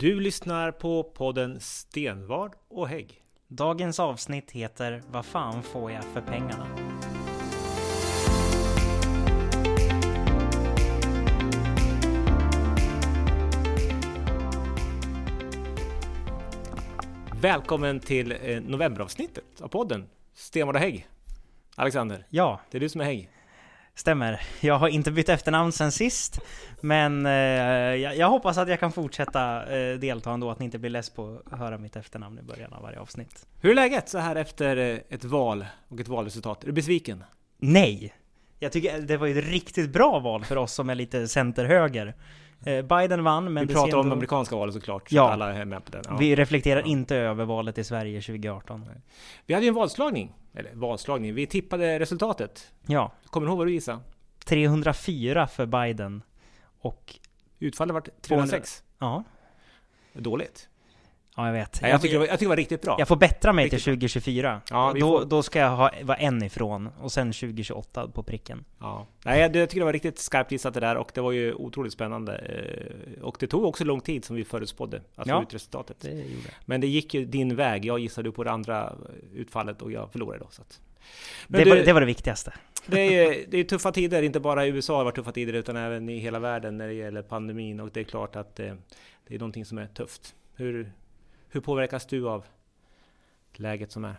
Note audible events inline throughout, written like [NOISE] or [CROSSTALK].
Du lyssnar på podden Stenvard och Hägg. Dagens avsnitt heter Vad fan får jag för pengarna? Välkommen till eh, novemberavsnittet av podden Stenvard och Hägg. Alexander, Ja, det är du som är Hägg. Stämmer. Jag har inte bytt efternamn sen sist, men eh, jag, jag hoppas att jag kan fortsätta eh, delta ändå, att ni inte blir less på att höra mitt efternamn i början av varje avsnitt. Hur är läget så här efter eh, ett val och ett valresultat? Är du besviken? Nej! Jag tycker det var ett riktigt bra val för oss som är lite center-höger. Eh, Biden vann, men Vi pratar om ändå- amerikanska valet såklart, så Ja. alla är med på den. Ja. Vi reflekterar Ja. inte över valet i Sverige 2018. Vi hade ju en valslagning, eller valslagning, vi tippade resultatet. Ja, Kommer du ihåg vad du gissade? 304 för Biden. Och Utfallet var 306. ja, Dåligt. Ja jag vet. Nej, jag, tycker det jag tycker det var riktigt bra. Jag får bättra mig till Riktigt bra. 2024. Ja, då, får- då ska jag ha, vara en ifrån och sen 2028 på pricken. Ja. Nej, jag, jag tycker det var riktigt skarpt gissat det där och det var ju otroligt spännande. Eh, Och det tog också lång tid som vi förutspådde att Ja. få ut resultatet. Det gjorde jag. Men det gick ju din väg. Jag gissade på det andra utfallet och jag förlorade då. Så att. Det, du, var, det var det viktigaste. det, är, det är tuffa tider, inte bara i USA har det varit tuffa tider utan även i hela världen när det gäller pandemin och det är klart att eh, det är någonting som är tufft. Hur, hur påverkas du av läget som är?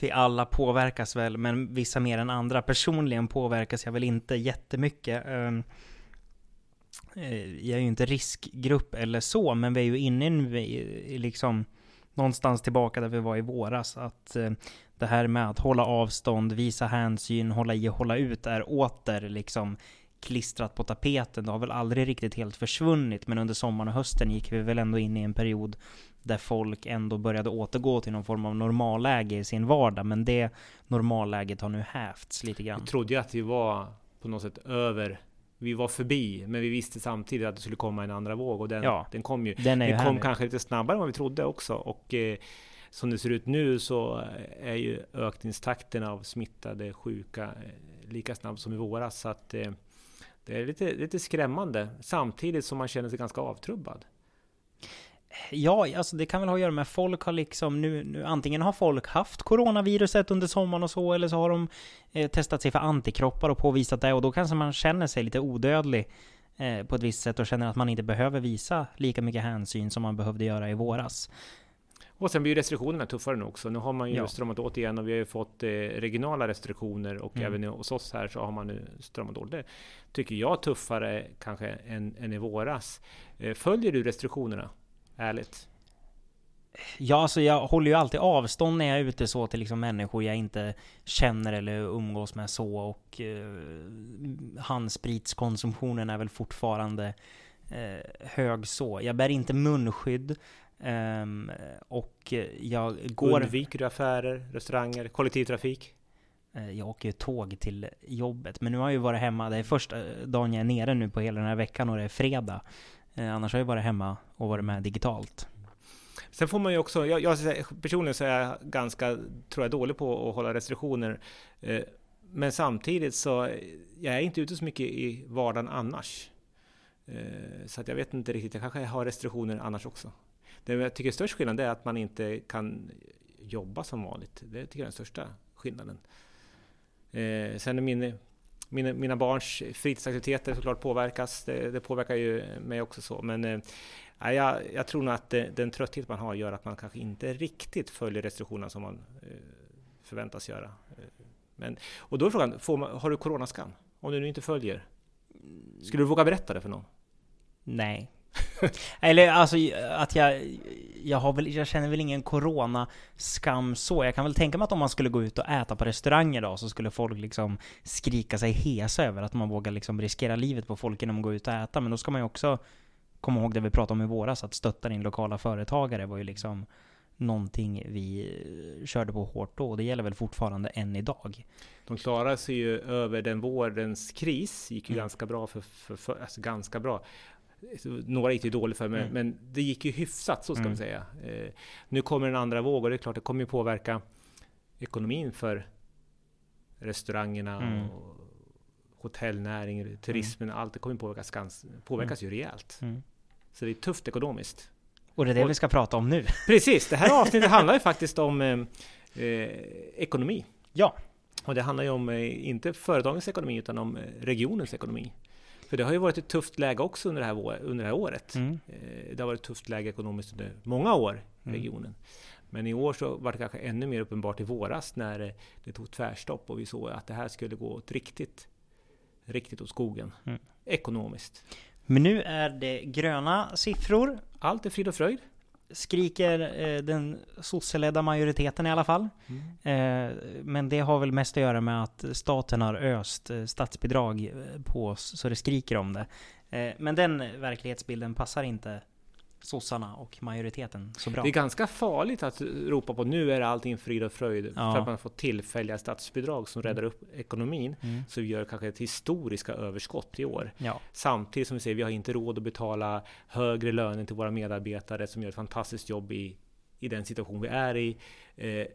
Vi alla påverkas väl, men vissa mer än andra. Personligen påverkas jag väl inte jättemycket. Ehm, eh, jag är ju inte riskgrupp eller så, men vi är ju inne nu i liksom någonstans tillbaka där vi var i våras. Att eh, det här med att hålla avstånd, visa hänsyn, hålla i och hålla ut är åter liksom klistrat på tapeten. Det har väl aldrig riktigt helt försvunnit, men under sommaren och hösten gick vi väl ändå in i en period där folk ändå började återgå till någon form av normalläge i sin vardag. Men det normalläget har nu hävts lite grann. Vi trodde ju att vi var på något sätt över. Vi var förbi, men vi visste samtidigt att det skulle komma en andra våg och den, Ja. den kom ju. Den är ju Den kom kanske lite snabbare än vad vi trodde också och eh, som det ser ut nu så är ju ökningstakten av smittade sjuka eh, lika snabb som i våras så att eh, det är lite, lite skrämmande samtidigt som man känner sig ganska avtrubbad. Ja, alltså det kan väl ha att göra med folk har liksom nu, nu antingen har folk haft coronaviruset under sommaren och så, eller så har de eh, testat sig för antikroppar och påvisat det och då kanske man känner sig lite odödlig eh, på ett visst sätt och känner att man inte behöver visa lika mycket hänsyn som man behövde göra i våras. Och sen blir ju restriktionerna tuffare nu också. Nu har man ju Ja. stramat åt igen och vi har ju fått eh, regionala restriktioner och Mm. även hos oss här så har man nu stramat åt. Det tycker jag tuffare kanske än, än i våras. Eh, följer du restriktionerna? Ärligt? Ja, alltså jag håller ju alltid avstånd när jag är ute så till liksom människor jag inte känner eller umgås med så och eh, handspritskonsumtionen är väl fortfarande eh, hög så. Jag bär inte munskydd ehm, och jag går... Undviker du affärer, restauranger, kollektivtrafik? Eh, Jag åker ju tåg till jobbet, men nu har jag ju varit hemma. Det är första dagen jag är nere nu på hela den här veckan och det är fredag. Eh, Annars har jag varit hemma och varit med digitalt. Sen får man ju också, jag, jag personligen så är jag ganska, tror jag, dålig på att hålla restriktioner. Eh, men samtidigt så, eh, jag är inte ute så mycket i vardagen annars. Eh, så att jag vet inte riktigt, jag kanske har restriktioner annars också. Det jag tycker är störst skillnad är att man inte kan jobba som vanligt. Det tycker jag är den största skillnaden. Eh, sen är min, mina, mina barns fritidsaktiviteter såklart påverkas. Det, det påverkar ju mig också så. Men eh, jag, jag tror nog att den trötthet man har gör att man kanske inte riktigt följer restriktionerna som man eh, förväntas göra. Eh, men, och då är frågan, får man, har du coronaskam? Om du nu inte följer? Skulle du våga berätta det för någon? Nej. [LAUGHS] Eller alltså att jag, jag har väl, jag känner väl ingen corona-skam så. Jag kan väl tänka mig att om man skulle gå ut och äta på restaurang idag så skulle folk liksom skrika sig hesa över att man vågar liksom riskera livet på folk genom att gå ut och äta. Men då ska man ju också komma ihåg det vi pratade om i våras, att stötta din lokala företagare var ju liksom någonting vi eh, körde på hårt då och det gäller väl fortfarande än idag. De klarade sig ju över den vårens kris, gick ju Mm. ganska bra för, för, för alltså ganska bra. Några gick det ju dåligt för, men, Mm. men det gick ju hyfsat så ska Mm. man säga. Eh, nu kommer en andra våg och det är klart, det kommer ju påverka ekonomin för restaurangerna Mm. och hotellnäringen, turismen, allt det kommer påverkas, gans, påverkas ju rejält. Mm. Så det är tufft ekonomiskt. Och det är det Och- vi ska prata om nu. [LAUGHS] Precis, det här avsnittet handlar ju faktiskt om eh, eh, ekonomi. Ja. Och det handlar ju om, eh, inte företagens ekonomi, utan om eh, regionens ekonomi. För det har ju varit ett tufft läge också under det här, under det här året. Mm. Eh, Det har varit ett tufft läge ekonomiskt under många år i Mm. regionen. Men i år så var det kanske ännu mer uppenbart i våras när eh, det tog tvärstopp och vi såg att det här skulle gå åt riktigt, riktigt åt skogen. Mm. Ekonomiskt. Men nu är det gröna siffror. Allt är frid och fröjd. Skriker eh, den sosseledda majoriteten i alla fall. Eh, men det har väl mest att göra med att staten har öst eh, statsbidrag eh, på oss så det skriker om det. Eh, men den verklighetsbilden passar inte sossarna och majoriteten så bra. Det är ganska farligt att ropa på nu är allting frid och fröjd Ja. för att man får tillfälliga statsbidrag som räddar upp ekonomin. Mm. Så vi gör kanske ett historiska överskott i år. Ja, Samtidigt som vi säger vi har inte råd att betala högre löner till våra medarbetare som gör ett fantastiskt jobb i, i den situation vi är i. Eh,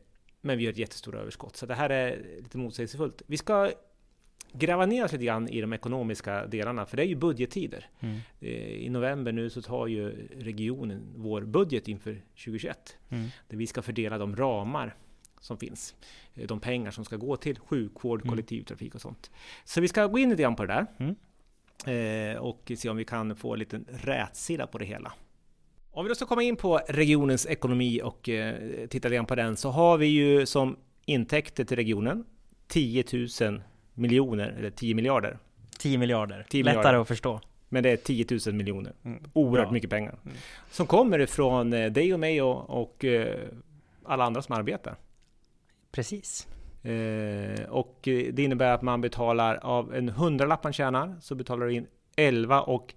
men vi gör ett jättestort överskott. Så det här är lite motsägelsefullt. Vi ska gräva ner oss lite grann i de ekonomiska delarna, för det är ju budgettider. mm. Eh, I november nu så tar ju regionen vår budget inför 2021 Mm. där vi ska fördela de ramar som finns. Eh, De pengar som ska gå till sjukvård, Mm. kollektivtrafik och sånt. Så vi ska gå in lite grann på det där. Mm. Eh, och se om vi kan få en liten rätsida på det hela. Om vi då ska komma in på regionens ekonomi och eh, titta lite grann på den så har vi ju som intäkter till regionen 10 000 miljoner, eller 10 miljarder. 10 miljarder. 10 Lättare miljarder. att förstå. Men det är 10 000 miljoner. Mm. Oerhört Bra. mycket pengar. Mm. Som kommer ifrån eh, dig och mig och, och eh, alla andra som arbetar. Precis. Eh, och eh, det innebär att man betalar av en hundralapp man tjänar så betalar du in 11 och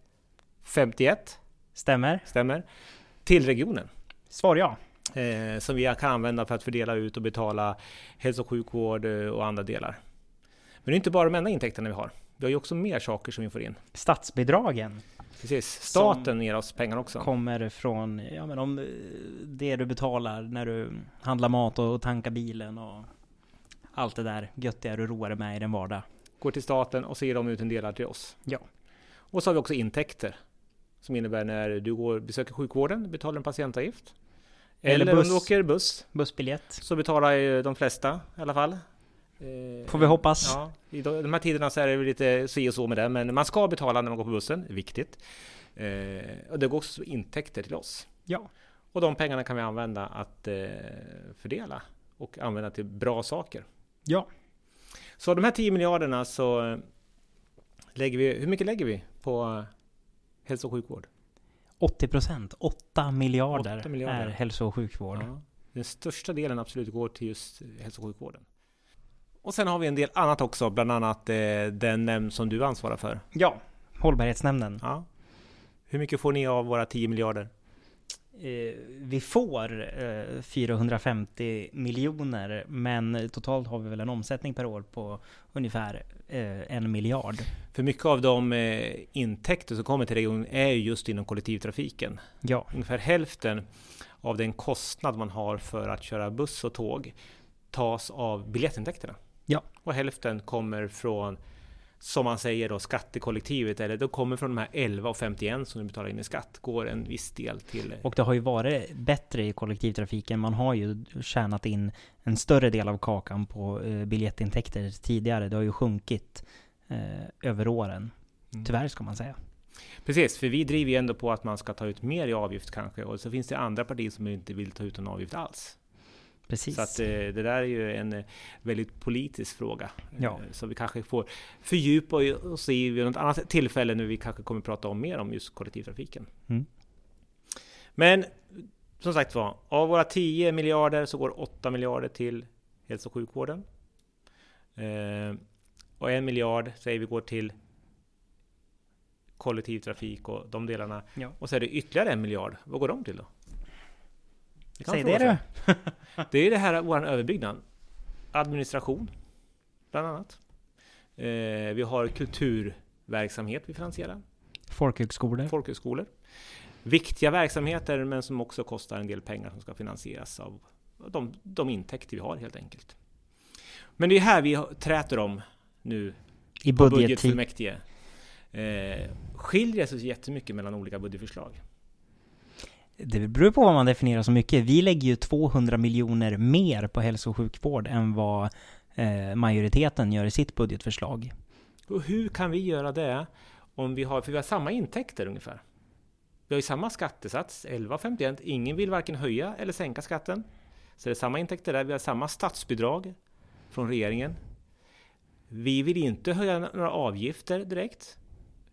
51, Stämmer. stämmer, till regionen. Svar ja. Eh, som vi kan använda för att fördela ut och betala hälso och sjukvård och andra delar. Men det är inte bara de enda intäkterna vi har. Vi har ju också mer saker som vi får in. Statsbidragen Precis. Staten ger oss pengar också. kommer från ja, men om eh, det du betalar när du handlar mat och tankar bilen och allt det där göttiga du roar dig med i din vardag. Går till staten och så ger de ut en del till oss. Ja. Och så har vi också intäkter. Som innebär när du går besöker sjukvården, betalar en patientavgift. Eller Eller, om buss. du åker buss, Bussbiljett. så betalar ju de flesta i alla fall. Eh, Får vi hoppas. Ja, i de här tiderna så är det lite si och så med det, men man ska betala när man går på bussen, viktigt. Eh, och det går också intäkter till oss. Ja. Och de pengarna kan vi använda att eh, fördela och använda till bra saker. Ja. Så de här 10 miljarderna så lägger vi, hur mycket lägger vi på hälso och sjukvård? 80 procent. 8 miljarder, Åtta miljarder. är hälso och sjukvård. Ja. Den största delen absolut går till just hälso och sjukvården. Och sen har vi en del annat också, bland annat eh, den nämnd som du ansvarar för. Ja. Hållbarhetsnämnden. Ja. Hur mycket får ni av våra 10 miljarder? Eh, vi får eh, 450 miljoner, men totalt har vi väl en omsättning per år på ungefär eh, en miljard. För mycket av de eh, intäkter som kommer till regionen är ju just inom kollektivtrafiken. Ja. Ungefär hälften av den kostnad man har för att köra buss och tåg tas av biljettintäkterna. Ja. Och hälften kommer från, som man säger då, skattekollektivet, eller då kommer från de här 11,51 som du betalar in i skatt, går en viss del till... Och det har ju varit bättre i kollektivtrafiken. Man har ju tjänat in en större del av kakan på eh, biljettintäkter tidigare. Det har ju sjunkit eh, över åren. Mm. Tyvärr ska man säga. Precis, för vi driver ju ändå på att man ska ta ut mer i avgift kanske, och så finns det andra partier som inte vill ta ut en avgift alls. Precis. Så att eh, det där är ju en eh, väldigt politisk fråga. Ja. Eh, Så vi kanske får fördjupa oss i vid något annat tillfälle när vi kanske kommer prata om mer om just kollektivtrafiken. Mm. Men som sagt var, av våra 10 miljarder så går 8 miljarder till hälso och sjukvården. Eh, och en miljard säger vi går till kollektivtrafik och de delarna. Ja. Och så är det ytterligare en miljard. Vad går de till då? Säg det du! [LAUGHS] Det är det här vår överbyggnad. Administration, bland annat. Eh, vi har kulturverksamhet vi finansierar. Folkhögskolor. Folkhögskolor. Viktiga verksamheter men som också kostar en del pengar som ska finansieras av de, de intäkter vi har helt enkelt. Men det är här vi träter om nu I på budgettid. budgetfullmäktige. Eh, skiljer sig jättemycket mellan olika budgetförslag. Det beror på vad man definierar som mycket. Vi lägger ju 200 miljoner mer på hälso och sjukvård än vad eh, majoriteten gör i sitt budgetförslag. Och hur kan vi göra det om vi har, för vi har samma intäkter ungefär? Vi har ju samma skattesats, 11,51. Ingen vill varken höja eller sänka skatten. Så det är samma intäkter där. Vi har samma statsbidrag från regeringen. Vi vill inte höja några avgifter direkt.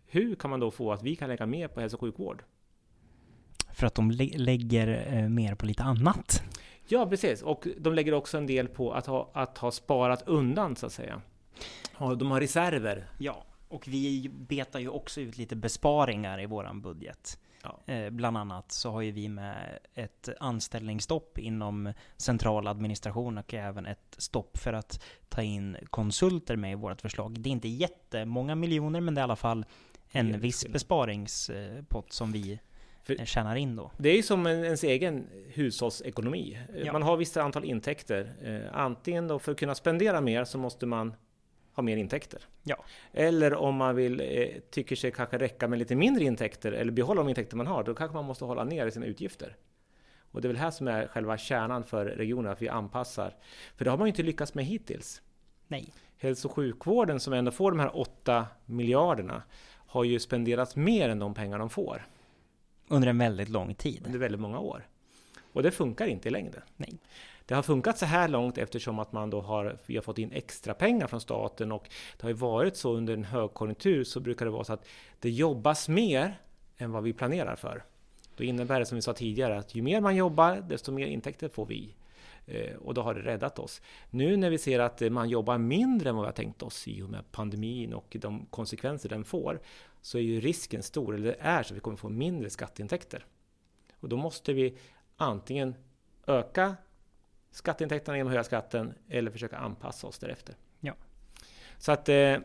Hur kan man då få att vi kan lägga mer på hälso och sjukvård? För att de lä lägger eh, mer på lite annat. Ja, precis. Och de lägger också en del på att ha, att ha sparat undan, så att säga. De har reserver. Ja, och vi betar ju också ut lite besparingar i våran budget. Ja. Eh, bland annat så har ju vi med ett anställningsstopp inom central administration och även ett stopp för att ta in konsulter med i vårt förslag. Det är inte jättemånga miljoner, men det är i alla fall en viss besparingspott som vi för tjänar in då. Det är ju som ens egen hushållsekonomi. Ja. Man har vissa antal intäkter. Eh, antingen då för att kunna spendera mer så måste man ha mer intäkter. Ja. Eller om man vill, eh, tycker sig kanske räcka med lite mindre intäkter eller behålla de intäkter man har, då kanske man måste hålla ner sina utgifter. Och det är väl här som är själva kärnan för regionen, att vi anpassar. För det har man ju inte lyckats med hittills. Nej. Hälso och sjukvården som ändå får de här 8 miljarderna har ju spenderat mer än de pengar de får. Under en väldigt lång tid. Under väldigt många år. Och det funkar inte i längden. Nej. Det har funkat så här långt eftersom att man då har, vi har fått in extra pengar från staten och det har ju varit så under en högkonjunktur så brukar det vara så att det jobbas mer än vad vi planerar för. Då innebär det som vi sa tidigare att ju mer man jobbar desto mer intäkter får vi. Eh, och då har det räddat oss. Nu när vi ser att man jobbar mindre än vad vi har tänkt oss i och med pandemin och de konsekvenser den får så är ju risken stor, eller det är så att vi kommer få mindre skatteintäkter. Och då måste vi antingen öka skatteintäkterna genom att höja skatten eller försöka anpassa oss därefter. Ja. Så att eh,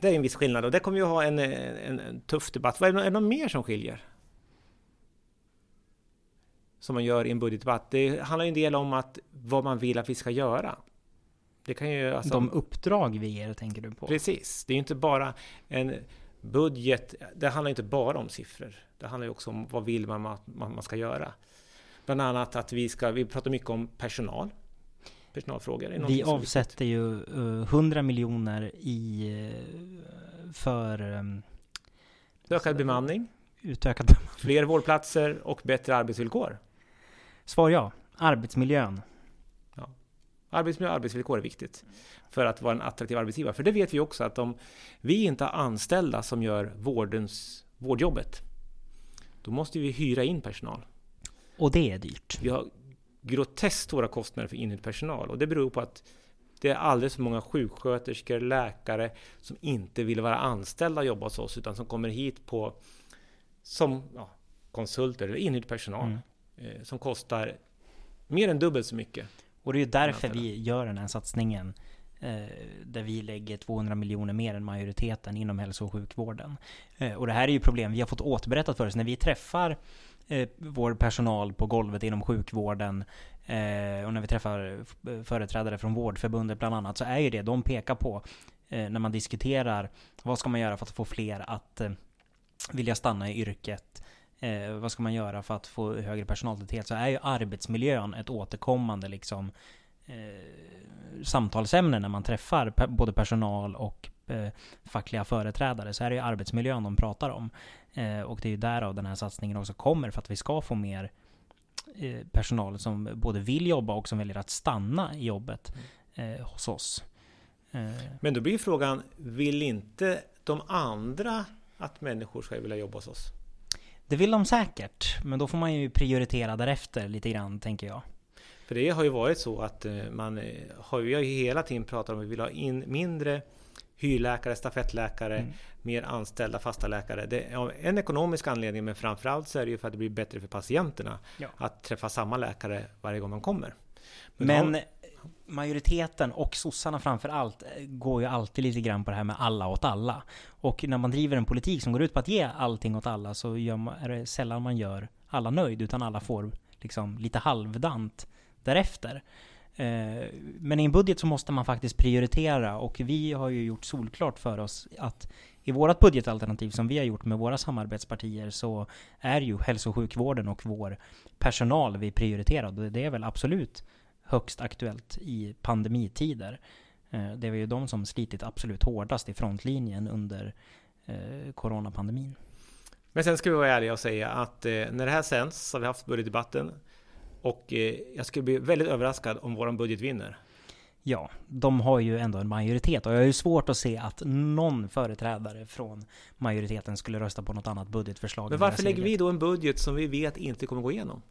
det är en viss skillnad och det kommer vi att ha en, en, en tuff debatt. Vad är, det, är det något mer som skiljer? Som man gör i en budgetdebatt. Det handlar ju en del om att vad man vill att vi ska göra. Det kan ju, alltså, De uppdrag vi ger, tänker du på? Precis. Det är inte bara en budget. Det handlar inte bara om siffror. Det handlar ju också om vad vill man att man ska göra. Bland annat att vi ska, vi pratar mycket om personal. Personalfrågor. Vi avsätter ju 100 miljoner i eh, för um, Ökad bemanning. Utökad bemanning. Fler vårdplatser och bättre arbetsvillkor. Svar ja. Arbetsmiljön. Arbetsmiljö och arbetsvillkor är viktigt för att vara en attraktiv arbetsgivare. För det vet vi också att om vi inte har anställda som gör vårdens, vårdjobbet, då måste vi hyra in personal. Och det är dyrt. Vi har groteskt stora kostnader för inhyrd personal och det beror på att det är alldeles för många sjuksköterskor, läkare som inte vill vara anställda och jobba hos oss utan som kommer hit på som ja, konsulter eller inhyrd personal mm. eh, som kostar mer än dubbelt så mycket. Och det är ju därför vi gör den här satsningen eh, där vi lägger 200 miljoner mer än majoriteten inom hälso och sjukvården. Eh, och det här är ju problem vi har fått återberättat för oss. När vi träffar eh, vår personal på golvet inom sjukvården och när vi träffar företrädare från Vårdförbundet bland annat så är ju det de pekar på när man diskuterar vad ska man göra för att få fler att vilja stanna i yrket Eh, vad ska man göra för att få högre personaltäthet? Så är ju arbetsmiljön ett återkommande liksom eh, samtalsämne när man träffar pe både personal och eh, fackliga företrädare. Så är det ju arbetsmiljön de pratar om. Eh, och det är ju därav den här satsningen också kommer, för att vi ska få mer eh, personal som både vill jobba och som väljer att stanna i jobbet mm. eh, hos oss. Eh. Men då blir frågan, vill inte de andra att människor ska vilja jobba hos oss? Det vill de säkert, men då får man ju prioritera därefter lite grann, tänker jag. För det har ju varit så att eh, man har ju hela tiden pratat om att vi vill ha in mindre hyrläkare, stafettläkare, mm. mer anställda fasta läkare. Det är en ekonomisk anledning men framförallt så är det ju för att det blir bättre för patienterna ja. att träffa samma läkare varje gång man kommer. Men, men majoriteten och sossarna framför allt eh, går ju alltid lite grann på det här med alla åt alla. Och när man driver en politik som går ut på att ge allting åt alla så man, är det sällan man gör alla nöjd utan alla får liksom lite halvdant därefter. Eh, men i en budget så måste man faktiskt prioritera och vi har ju gjort solklart för oss att i vårt budgetalternativ som vi har gjort med våra samarbetspartier så är ju hälso och sjukvården och vår personal vi prioriterar. Det är väl absolut högst aktuellt i pandemitider. Eh, det är ju de som slitit absolut hårdast i frontlinjen under eh, coronapandemin. Men sen ska vi vara ärliga och säga att eh, när det här sänds så har vi haft budgetdebatten och jag skulle bli väldigt överraskad om våran budget vinner. Ja, de har ju ändå en majoritet och jag har ju svårt att se att någon företrädare från majoriteten skulle rösta på något annat budgetförslag. Men varför lägger vi då en budget som vi vet inte kommer gå igenom?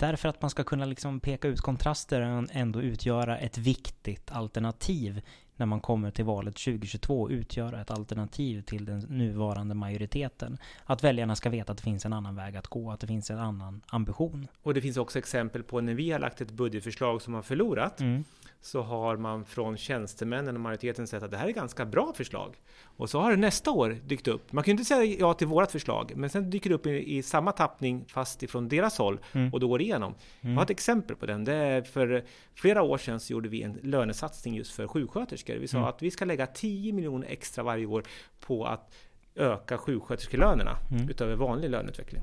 Därför att man ska kunna liksom peka ut kontraster och ändå utgöra ett viktigt alternativ när man kommer till valet 2022 utgöra ett alternativ till den nuvarande majoriteten. Att väljarna ska veta att det finns en annan väg att gå, att det finns en annan ambition. Och det finns också exempel på när vi har lagt ett budgetförslag som har förlorat, mm. så har man från tjänstemännen och majoriteten sett att det här är ganska bra förslag. Och så har det nästa år dykt upp. Man kan ju inte säga ja till vårt förslag, men sen dyker det upp i, i samma tappning fast ifrån deras håll mm. och då går det igenom. Mm. Jag har ett exempel på den. Det är för flera år sedan så gjorde vi en lönesatsning just för sjuksköterskor. Vi sa mm. att vi ska lägga 10 miljoner extra varje år på att öka sjuksköterskelönerna mm. utöver vanlig löneutveckling.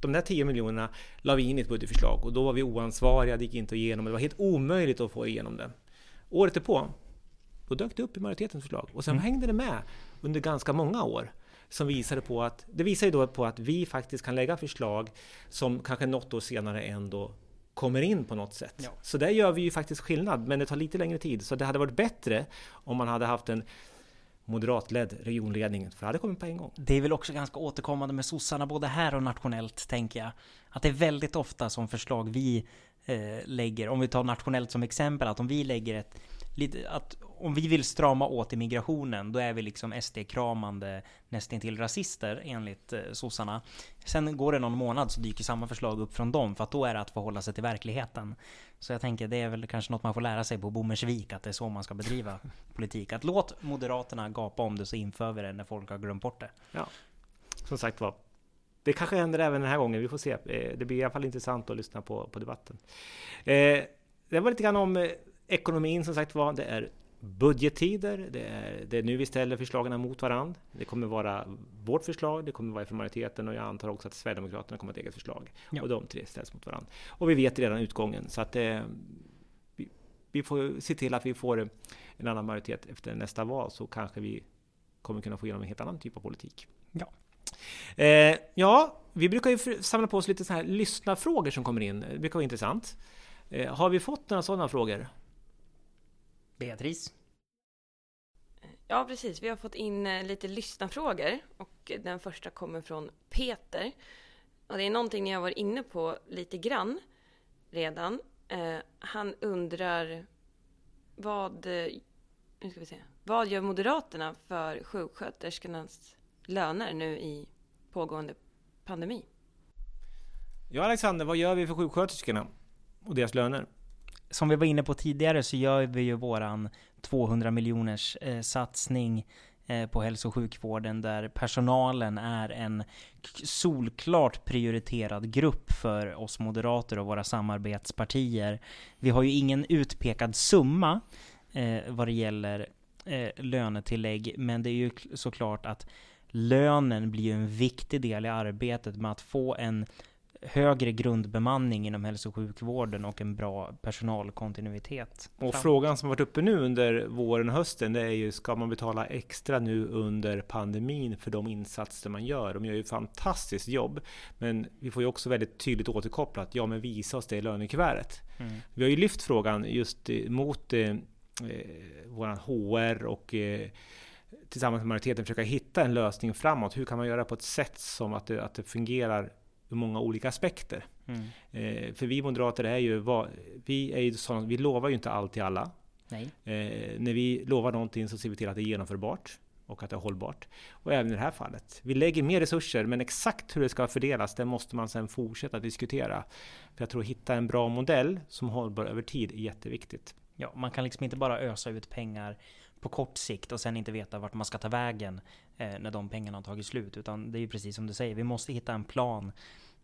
De där 10 miljonerna la vi in i ett budgetförslag och då var vi oansvariga, det gick inte igenom. Det var helt omöjligt att få igenom det. Året därpå, då dök det upp i majoritetens förslag och sen mm. hängde det med under ganska många år som visade på att det visar ju då på att vi faktiskt kan lägga förslag som kanske något år senare ändå kommer in på något sätt. Ja. Så där gör vi ju faktiskt skillnad, men det tar lite längre tid. Så det hade varit bättre om man hade haft en moderatledd regionledning, för det hade kommit på en gång. Det är väl också ganska återkommande med sossarna, både här och nationellt, tänker jag. Att det är väldigt ofta som förslag vi eh, lägger, om vi tar nationellt som exempel, att om vi lägger ett att om vi vill strama åt immigrationen, då är vi liksom SD-kramande nästintill rasister enligt eh, sossarna. Sen går det någon månad så dyker samma förslag upp från dem, för att då är det att förhålla sig till verkligheten. Så jag tänker, det är väl kanske något man får lära sig på Bommersvik, att det är så man ska bedriva [LAUGHS] politik. Att låt Moderaterna gapa om det så inför vi det när folk har glömt bort det. Ja, som sagt var. Det kanske händer även den här gången, vi får se. Eh, det blir i alla fall intressant att lyssna på, på debatten. Eh, det var lite grann om eh, ekonomin som sagt var. Det är budgettider. Det är, det är nu vi ställer förslagen mot varandra. Det kommer vara vårt förslag, det kommer vara från majoriteten och jag antar också att Sverigedemokraterna kommer att ha ett eget förslag. Ja. Och de tre ställs mot varandra. Och vi vet redan utgången så att eh, vi, vi, får se till att vi får en annan majoritet efter nästa val så kanske vi kommer kunna få igenom en helt annan typ av politik. Ja. Eh, ja, vi brukar ju samla på oss lite sådana här lyssnarfrågor som kommer in. Det brukar vara intressant. Eh, har vi fått några sådana frågor? Beatrice? Ja, precis. Vi har fått in eh, lite lyssnarfrågor och den första kommer från Peter. Och det är någonting ni har varit inne på lite grann redan. Eh, han undrar vad, eh, nu ska vi se, vad gör Moderaterna för sjuksköterskornas löner nu i pågående pandemi? Ja, Alexander, vad gör vi för sjuksköterskorna och deras löner? Som vi var inne på tidigare så gör vi ju våran 200 miljoners eh, satsning eh, på hälso och sjukvården där personalen är en solklart prioriterad grupp för oss moderater och våra samarbetspartier. Vi har ju ingen utpekad summa eh, vad det gäller eh, lönetillägg, men det är ju såklart att lönen blir ju en viktig del i arbetet med att få en högre grundbemanning inom hälso och sjukvården och en bra personalkontinuitet. Och frågan som varit uppe nu under våren och hösten, det är ju ska man betala extra nu under pandemin för de insatser man gör? De gör ju ett fantastiskt jobb, men vi får ju också väldigt tydligt återkopplat, ja men visa oss det i lönekuvertet. Mm. Vi har ju lyft frågan just mot eh, våran HR och eh, tillsammans med majoriteten försöka hitta en lösning framåt. Hur kan man göra på ett sätt som att det, att det fungerar många olika aspekter. Mm. Eh, för vi moderater är ju, vi är ju sådana, vi lovar ju inte allt till alla. Nej. Eh, när vi lovar någonting så ser vi till att det är genomförbart och att det är hållbart. Och även i det här fallet. Vi lägger mer resurser, men exakt hur det ska fördelas, det måste man sedan fortsätta diskutera. För jag tror att hitta en bra modell som hållbar över tid är jätteviktigt. Ja, man kan liksom inte bara ösa ut pengar på kort sikt och sen inte veta vart man ska ta vägen när de pengarna har tagit slut. Utan det är ju precis som du säger, vi måste hitta en plan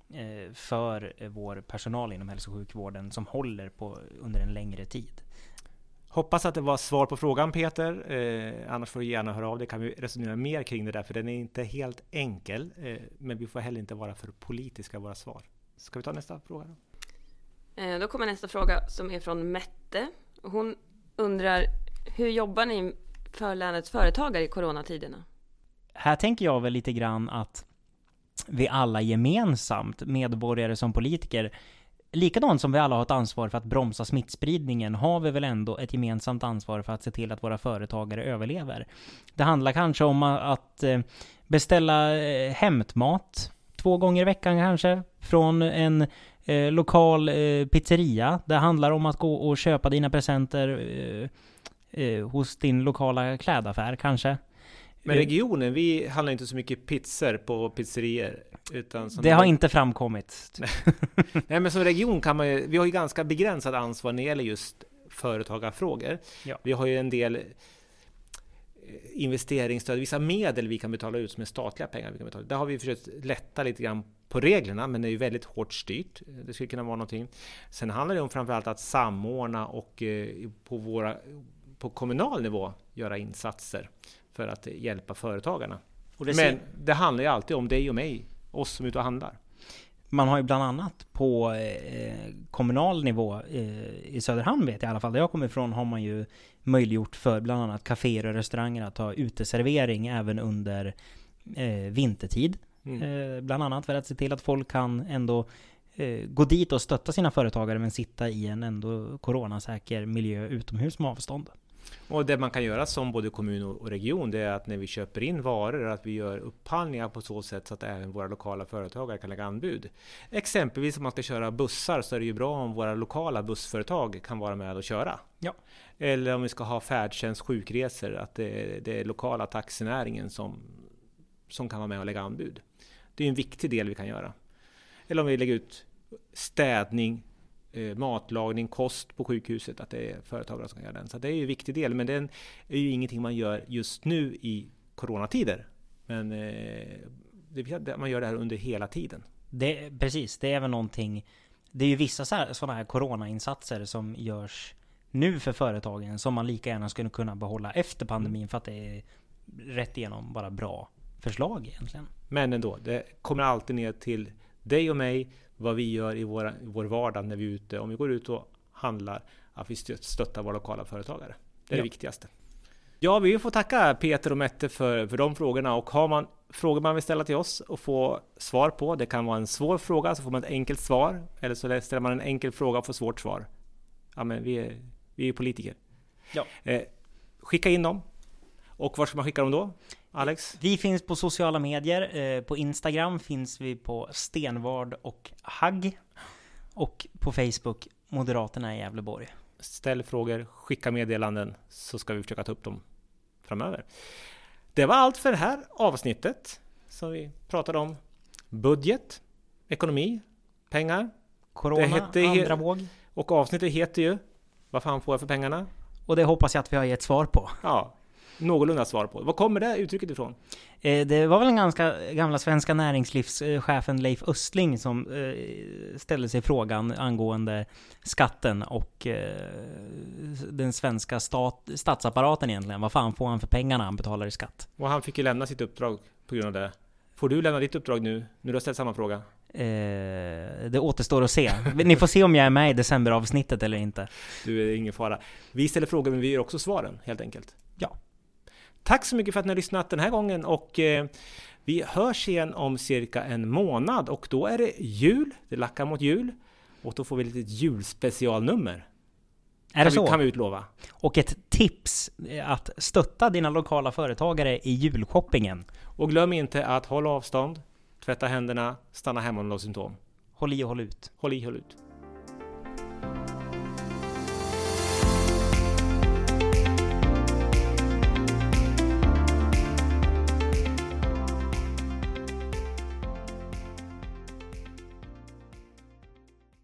eh, för vår personal inom hälso och sjukvården som håller på under en längre tid. Hoppas att det var svar på frågan Peter. Eh, annars får du gärna höra av dig. Kan vi resonera mer kring det där, för den är inte helt enkel. Eh, men vi får heller inte vara för politiska i våra svar. Ska vi ta nästa fråga? Då? Eh, då kommer nästa fråga som är från Mette. Hon undrar hur jobbar ni för länets företagare i coronatiderna? Här tänker jag väl lite grann att vi alla gemensamt, medborgare som politiker, likadant som vi alla har ett ansvar för att bromsa smittspridningen, har vi väl ändå ett gemensamt ansvar för att se till att våra företagare överlever. Det handlar kanske om att eh, beställa eh, hämtmat två gånger i veckan kanske, från en eh, lokal pizzeria. Det handlar om att gå och köpa dina presenter hos din lokala klädaffär kanske. Men regionen, vi handlar inte så mycket pizzor på pizzerier. Utan det har inte framkommit. [LAUGHS] Nej, men som region kan man ju, vi har ju ganska begränsat ansvar när det gäller just företagarfrågor. Ja. Vi har ju en del investeringsstöd, vissa medel vi kan betala ut som är statliga pengar. Vi kan betala. Där har vi försökt lätta lite grann på reglerna, men det är ju väldigt hårt styrt. Det skulle kunna vara någonting. Sen handlar det om framförallt att samordna och eh, på, våra, på kommunal nivå göra insatser för att hjälpa företagarna. Det men det handlar ju alltid om dig och mig, oss som är ute och handlar. Man har ju bland annat på eh, kommunal nivå eh, i Söderhamn vet jag i alla fall, där jag kommer ifrån, har man ju möjliggjort för bland annat kaféer och restauranger att ha uteservering även under eh, vintertid. Mm. Bland annat för att se till att folk kan ändå gå dit och stötta sina företagare men sitta i en ändå coronasäker miljö utomhus med avstånd. Och det man kan göra som både kommun och region, det är att när vi köper in varor, att vi gör upphandlingar på så sätt så att även våra lokala företagare kan lägga anbud. Exempelvis om man ska köra bussar så är det ju bra om våra lokala bussföretag kan vara med och köra. Ja. Eller om vi ska ha färdtjänst, sjukresor, att det är, det är lokala taxinäringen som, som kan vara med och lägga anbud. Det är en viktig del vi kan göra. Eller om vi lägger ut städning, matlagning, kost på sjukhuset, att det är företagare som kan göra den. Så det är ju en viktig del, men den är ju ingenting man gör just nu i coronatider. Men eh, det, man gör det här under hela tiden. Det, precis, det är väl någonting Det är ju vissa sådana här coronainsatser som görs nu för företagen som man lika gärna skulle kunna behålla efter pandemin mm. för att det är rätt igenom bara bra förslag egentligen. Men ändå, det kommer alltid ner till dig och mig vad vi gör i, våra, i vår vardag när vi är ute. Om vi går ut och handlar, att vi stöttar våra lokala företagare. Det är ja. det viktigaste. Ja, vi får tacka Peter och Mette för, för de frågorna och har man frågor man vill ställa till oss och få svar på, det kan vara en svår fråga så får man ett enkelt svar eller så ställer man en enkel fråga och får svårt svar. Ja, men vi är, vi är politiker. Ja. Eh, skicka in dem. Och var ska man skicka dem då? Alex? Vi finns på sociala medier. Eh, på Instagram finns vi på Stenvard och Hagg. Och på Facebook Moderaterna i Gävleborg. Ställ frågor, skicka meddelanden så ska vi försöka ta upp dem framöver. Det var allt för det här avsnittet som vi pratade om budget, ekonomi, pengar. Corona, andra våg. Och avsnittet heter ju Vad fan får jag för pengarna? Och det hoppas jag att vi har gett svar på. Ja, någorlunda svar på. Var kommer det uttrycket ifrån? Eh, det var väl den ganska gamla svenska näringslivschefen Leif Östling som eh, ställde sig frågan angående skatten och eh, den svenska stat, statsapparaten egentligen. Vad fan får han för pengarna han betalar i skatt? Och han fick ju lämna sitt uppdrag på grund av det. Får du lämna ditt uppdrag nu, när du har ställt samma fråga? Eh, det återstår att se. Ni får se om jag är med i decemberavsnittet eller inte. Du, är ingen fara. Vi ställer frågor men vi ger också svaren, helt enkelt. Ja. Tack så mycket för att ni har lyssnat den här gången och eh, vi hörs igen om cirka en månad och då är det jul, det lackar mot jul och då får vi ett litet julspecialnummer. Är det så? Vi, kan vi utlova. Och ett tips att stötta dina lokala företagare i julshoppingen. Och glöm inte att hålla avstånd, tvätta händerna, stanna hemma om du har symptom. Håll i och håll ut. Håll i och håll ut.